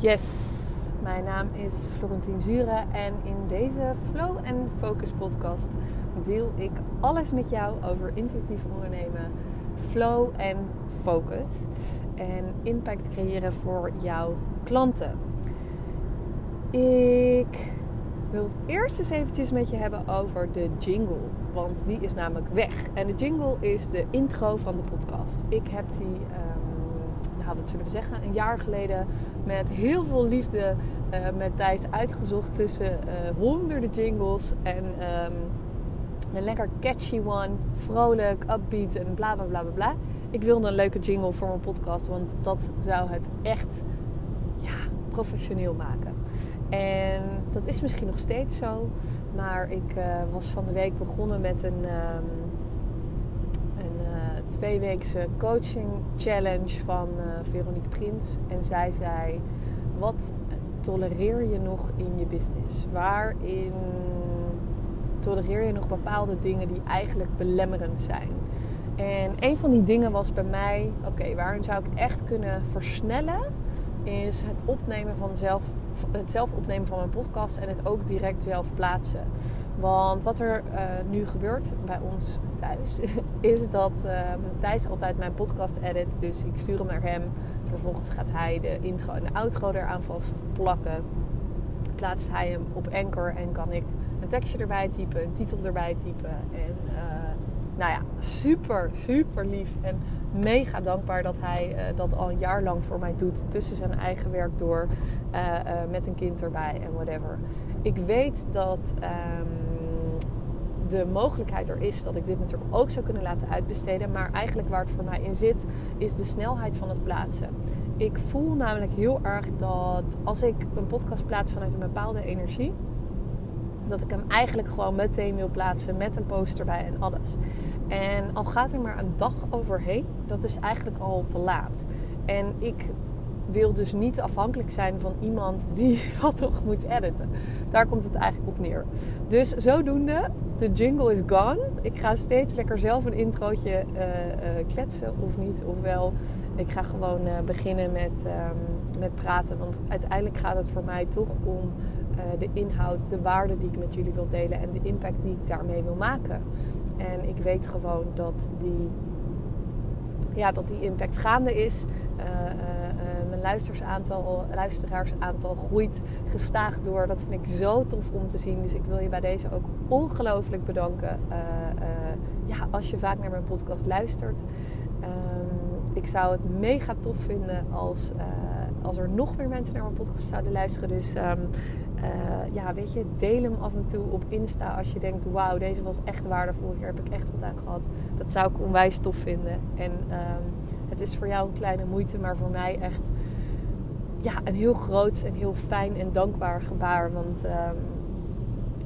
Yes, mijn naam is Florentien Zure en in deze Flow en Focus podcast deel ik alles met jou over intuïtief ondernemen, flow en focus en impact creëren voor jouw klanten. Ik wil het eerst eens eventjes met je hebben over de jingle, want die is namelijk weg. En de jingle is de intro van de podcast. Ik heb die... Um, wat zullen we zeggen, een jaar geleden met heel veel liefde uh, met Thijs uitgezocht tussen uh, honderden jingles en um, een lekker catchy one, vrolijk, upbeat en bla bla bla bla. Ik wilde een leuke jingle voor mijn podcast, want dat zou het echt ja, professioneel maken. En dat is misschien nog steeds zo, maar ik uh, was van de week begonnen met een, uh, tweeweekse coaching challenge van uh, Veronique Prins. En zij zei: Wat tolereer je nog in je business? Waarin tolereer je nog bepaalde dingen die eigenlijk belemmerend zijn? En een van die dingen was bij mij: oké, waarin zou ik echt kunnen versnellen? Is het opnemen van zelf het zelf opnemen van mijn podcast en het ook direct zelf plaatsen. Want wat er uh, nu gebeurt bij ons thuis, is dat uh, Thijs altijd mijn podcast edit. Dus ik stuur hem naar hem. Vervolgens gaat hij de intro en de outro eraan vast plakken. Plaatst hij hem op Anchor en kan ik een tekstje erbij typen, een titel erbij typen. En uh, nou ja, super, super lief. En mega dankbaar dat hij uh, dat al een jaar lang voor mij doet. Tussen zijn eigen werk door. Uh, uh, met een kind erbij en whatever. Ik weet dat um, de mogelijkheid er is dat ik dit natuurlijk ook zou kunnen laten uitbesteden. Maar eigenlijk waar het voor mij in zit, is de snelheid van het plaatsen. Ik voel namelijk heel erg dat als ik een podcast plaats vanuit een bepaalde energie. Dat ik hem eigenlijk gewoon meteen wil plaatsen met een post erbij en alles. En al gaat er maar een dag overheen, dat is eigenlijk al te laat. En ik wil dus niet afhankelijk zijn van iemand die dat nog moet editen. Daar komt het eigenlijk op neer. Dus zodoende, de jingle is gone. Ik ga steeds lekker zelf een introotje uh, uh, kletsen of niet. Ofwel, ik ga gewoon uh, beginnen met, um, met praten. Want uiteindelijk gaat het voor mij toch om de inhoud, de waarde die ik met jullie wil delen en de impact die ik daarmee wil maken. En ik weet gewoon dat die, ja, dat die impact gaande is. Uh, uh, mijn luisteraarsaantal, luisteraarsaantal groeit gestaag door. Dat vind ik zo tof om te zien. Dus ik wil je bij deze ook ongelooflijk bedanken. ja, als je vaak naar mijn podcast luistert. Um, ik zou het mega tof vinden als, als er nog meer mensen naar mijn podcast zouden luisteren. Dus um, uh, ja, weet je, deel hem af en toe op Insta als je denkt, wauw, deze was echt waardevol. Hier heb ik echt wat aan gehad. Dat zou ik onwijs tof vinden. En um, het is voor jou een kleine moeite, maar voor mij echt ja, een heel groot en heel fijn en dankbaar gebaar. Want um,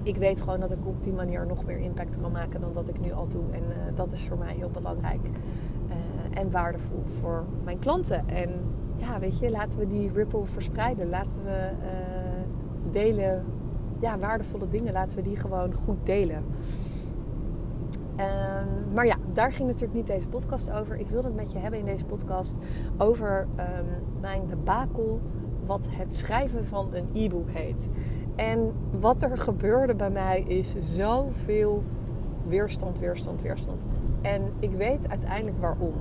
ik weet gewoon dat ik op die manier nog meer impact kan maken dan dat ik nu al doe. En uh, dat is voor mij heel belangrijk uh, en waardevol voor mijn klanten. En ja, weet je, laten we die ripple verspreiden. Laten we delen, ja, waardevolle dingen, laten we die gewoon goed delen. Um, maar ja, daar ging natuurlijk niet deze podcast over. Ik wilde het met je hebben in deze podcast over um, mijn debakel, wat het schrijven van een e-book heet. En wat er gebeurde bij mij is zoveel weerstand, weerstand, weerstand. En ik weet uiteindelijk waarom.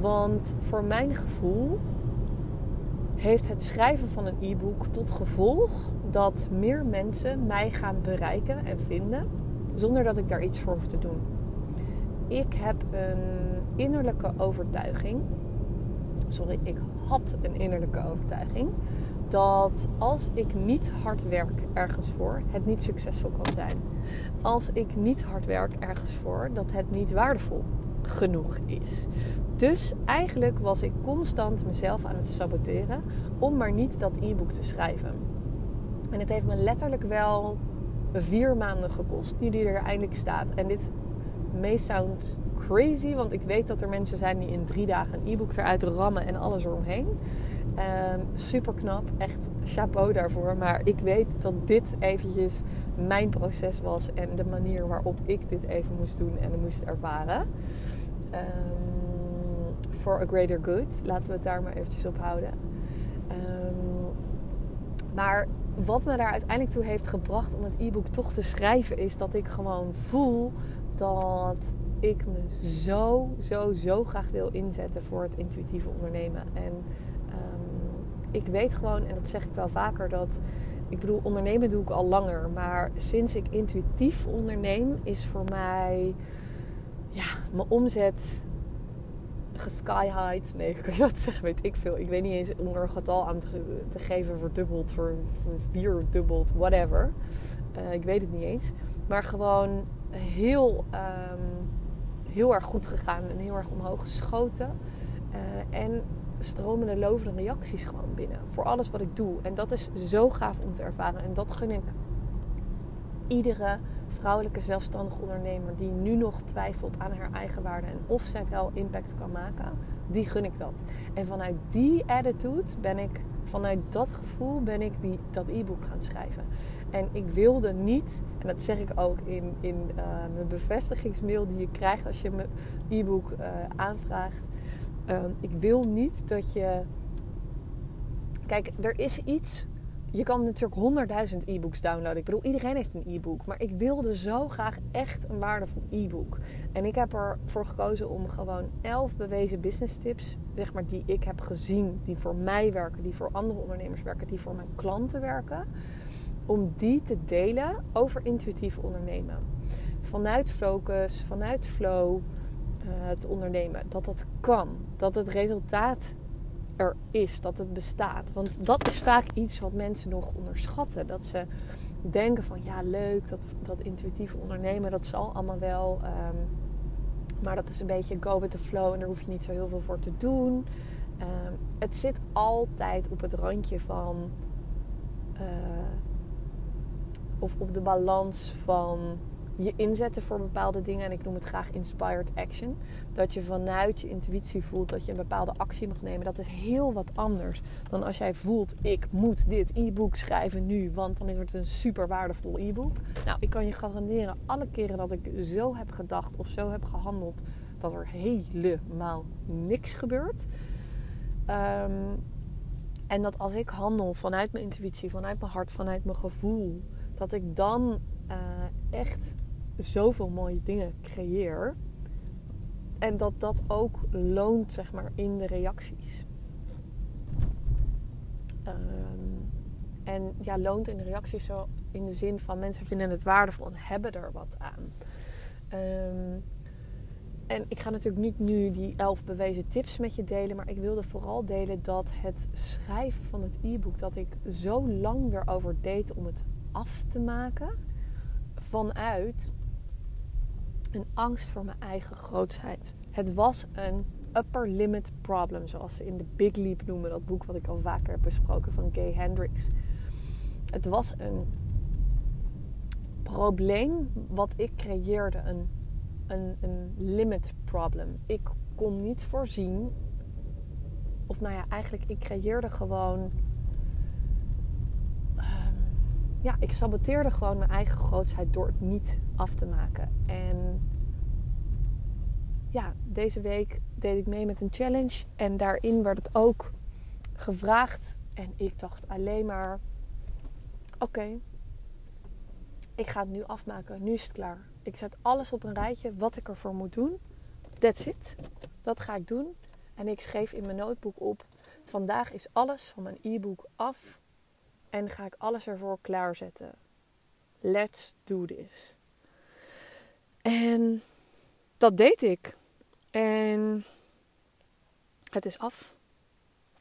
Want voor mijn gevoel heeft het schrijven van een e-book tot gevolg dat meer mensen mij gaan bereiken en vinden zonder dat ik daar iets voor hoef te doen. Ik heb een innerlijke overtuiging. Sorry, ik had een innerlijke overtuiging. Dat als ik niet hard werk ergens voor, het niet succesvol kan zijn. Als ik niet hard werk ergens voor, dat het niet waardevol genoeg is. Dus eigenlijk was ik constant mezelf aan het saboteren om maar niet dat e-book te schrijven. En het heeft me letterlijk wel vier maanden gekost nu die er eindelijk staat. En dit may sound crazy, want ik weet dat er mensen zijn die in drie dagen een e-book eruit rammen en alles eromheen. Um, super knap, echt chapeau daarvoor. Maar ik weet dat dit eventjes mijn proces was en de manier waarop ik dit even moest doen en moest ervaren. For um, a greater good, laten we het daar maar eventjes op houden. Um, Maar wat me daar uiteindelijk toe heeft gebracht om het e-book toch te schrijven, is dat ik gewoon voel dat ik me zo, zo, zo graag wil inzetten voor het intuïtieve ondernemen. En um, ik weet gewoon, en dat zeg ik wel vaker, dat ik bedoel, ondernemen doe ik al langer. Maar sinds ik intuïtief onderneem, is voor mij ja, mijn omzet gesky high. Nee, kan je dat zeggen? Weet ik veel. Ik weet niet eens onder een getal aan te, te geven, verdubbeld, voor vierdubbeld, whatever. Uh, ik weet het niet eens. Maar gewoon heel, um, heel erg goed gegaan en heel erg omhoog geschoten. Uh, en stromende lovende reacties gewoon binnen. Voor alles wat ik doe. En dat is zo gaaf om te ervaren. En dat gun ik iedere vrouwelijke zelfstandige ondernemer die nu nog twijfelt aan haar eigen waarde en of zij wel impact kan maken, die gun ik dat. En vanuit die attitude ben ik, vanuit dat gevoel ben ik die, dat e-book gaan schrijven. En ik wilde niet, en dat zeg ik ook in, in uh, mijn bevestigingsmail die je krijgt als je mijn e-book uh, aanvraagt. Uh, ik wil niet dat je. Kijk, er is iets je kan natuurlijk honderdduizend e-books downloaden. Ik bedoel, iedereen heeft een e-book. Maar ik wilde zo graag echt een waardevol e-book. En ik heb ervoor gekozen om gewoon elf bewezen business tips, zeg maar, die ik heb gezien, die voor mij werken, die voor andere ondernemers werken, die voor mijn klanten werken, om die te delen over intuïtief ondernemen. Vanuit focus, vanuit flow uh, te ondernemen. Dat dat kan. Dat het resultaat er is, dat het bestaat. Want dat is vaak iets wat mensen nog onderschatten. Dat ze denken van ja, leuk, dat, dat intuïtief ondernemen, dat zal allemaal wel. Um, maar dat is een beetje go with the flow en daar hoef je niet zo heel veel voor te doen. Um, het zit altijd op het randje van. Uh, of op de balans van je inzetten voor bepaalde dingen. En ik noem het graag inspired action. Dat je vanuit je intuïtie voelt dat je een bepaalde actie mag nemen. Dat is heel wat anders dan als jij voelt: ik moet dit e-book schrijven nu, want dan is het een super waardevol e-book. Nou, ik kan je garanderen, alle keren dat ik zo heb gedacht of zo heb gehandeld, dat er helemaal niks gebeurt. Um, en dat als ik handel vanuit mijn intuïtie, vanuit mijn hart, vanuit mijn gevoel, dat ik dan uh, echt zoveel mooie dingen creëer. En dat dat ook loont, zeg maar, in de reacties. Um, en ja, loont in de reacties zo in de zin van mensen vinden het waardevol en hebben er wat aan. Um, en ik ga natuurlijk niet nu die elf bewezen tips met je delen, maar ik wilde vooral delen dat het schrijven van het e-book, dat ik zo lang erover deed om het af te maken, vanuit een angst voor mijn eigen grootsheid. Het was een upper limit problem, zoals ze in de Big Leap noemen, dat boek wat ik al vaker heb besproken van Gay Hendricks. Het was een probleem wat ik creëerde, een, een, een limit problem. Ik kon niet voorzien, of nou ja, eigenlijk ik creëerde gewoon ja, ik saboteerde gewoon mijn eigen grootsheid door het niet af te maken. En ja, deze week deed ik mee met een challenge. En daarin werd het ook gevraagd. En ik dacht alleen maar: oké, ik ga het nu afmaken. Nu is het klaar. Ik zet alles op een rijtje wat ik ervoor moet doen. That's it. Dat ga ik doen. En ik schreef in mijn notebook op: vandaag is alles van mijn e-book af. En ga ik alles ervoor klaarzetten. Let's do this. En dat deed ik. En het is af.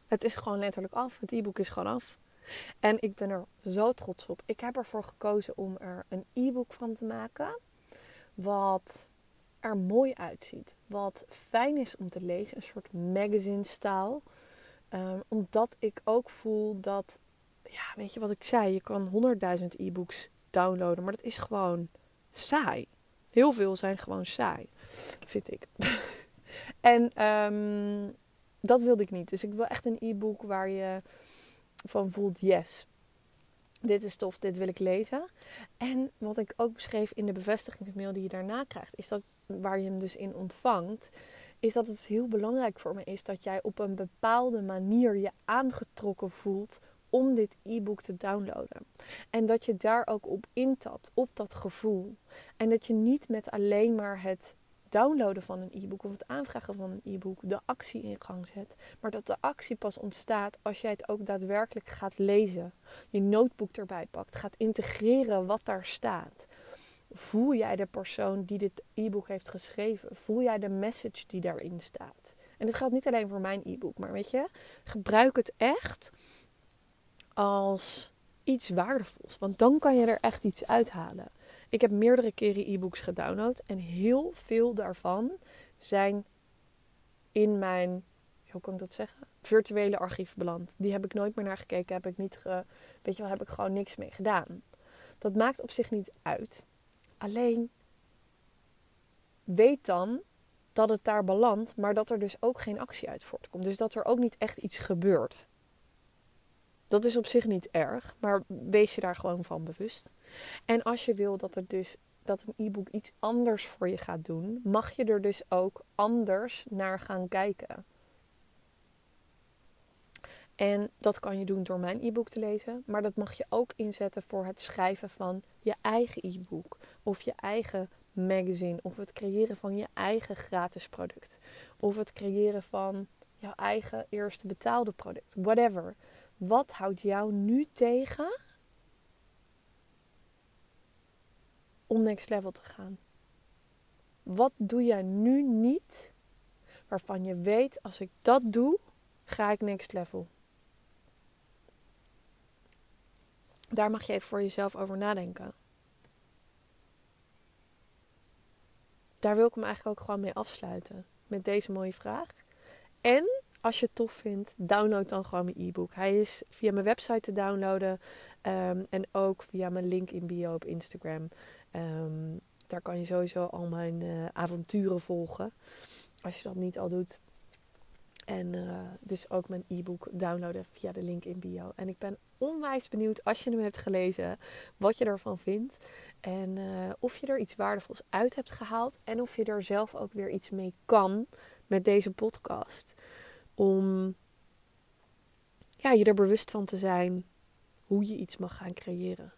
Het is gewoon letterlijk af. Het e-book is gewoon af. En ik ben er zo trots op. Ik heb ervoor gekozen om er een e-book van te maken. Wat er mooi uitziet. Wat fijn is om te lezen. Een soort magazine staal. Um, omdat ik ook voel dat ja, weet je wat ik zei? Je kan honderdduizend e-books downloaden, maar dat is gewoon saai. Heel veel zijn gewoon saai, vind ik. en um, dat wilde ik niet. Dus ik wil echt een e-book waar je van voelt, yes, dit is tof, dit wil ik lezen. En wat ik ook beschreef in de bevestigingsmail die je daarna krijgt, is dat waar je hem dus in ontvangt, is dat het heel belangrijk voor me is dat jij op een bepaalde manier je aangetrokken voelt om dit e-book te downloaden. En dat je daar ook op intapt, op dat gevoel. En dat je niet met alleen maar het downloaden van een e-book of het aanvragen van een e-book de actie in gang zet. Maar dat de actie pas ontstaat als jij het ook daadwerkelijk gaat lezen. Je notebook erbij pakt, gaat integreren wat daar staat. Voel jij de persoon die dit e-book heeft geschreven? Voel jij de message die daarin staat? En dit geldt niet alleen voor mijn e-book, maar weet je, gebruik het echt als iets waardevols. Want dan kan je er echt iets uithalen. Ik heb meerdere keren e-books gedownload en heel veel daarvan zijn in mijn, hoe kan ik dat zeggen? Virtuele archief beland. Die heb ik nooit meer naar gekeken, heb ik niet, weet je wel, heb ik gewoon niks mee gedaan. Dat maakt op zich niet uit. Alleen weet dan dat het daar belandt, maar dat er dus ook geen actie uit voortkomt. Dus dat er ook niet echt iets gebeurt. Dat is op zich niet erg, maar wees je daar gewoon van bewust. En als je wil dat, het dus, dat een e-book iets anders voor je gaat doen, mag je er dus ook anders naar gaan kijken. En dat kan je doen door mijn e-book te lezen, maar dat mag je ook inzetten voor het schrijven van je eigen e-book of je eigen magazine of het creëren van je eigen gratis product of het creëren van jouw eigen eerste betaalde product, whatever. Wat houdt jou nu tegen om next level te gaan? Wat doe jij nu niet waarvan je weet als ik dat doe, ga ik next level? Daar mag je even voor jezelf over nadenken. Daar wil ik hem eigenlijk ook gewoon mee afsluiten. Met deze mooie vraag. En als je het tof vindt, download dan gewoon mijn e-book. Hij is via mijn website te downloaden. Um, en ook via mijn link in bio op Instagram. Um, daar kan je sowieso al mijn uh, avonturen volgen. Als je dat niet al doet. En uh, dus ook mijn e-book downloaden via de link in bio. En ik ben onwijs benieuwd als je hem hebt gelezen, wat je ervan vindt. En uh, of je er iets waardevols uit hebt gehaald. En of je er zelf ook weer iets mee kan met deze podcast. Om ja, je er bewust van te zijn hoe je iets mag gaan creëren.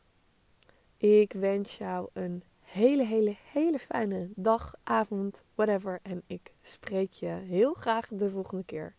Ik wens jou een hele, hele, hele fijne dag, avond, whatever. En ik spreek je heel graag de volgende keer.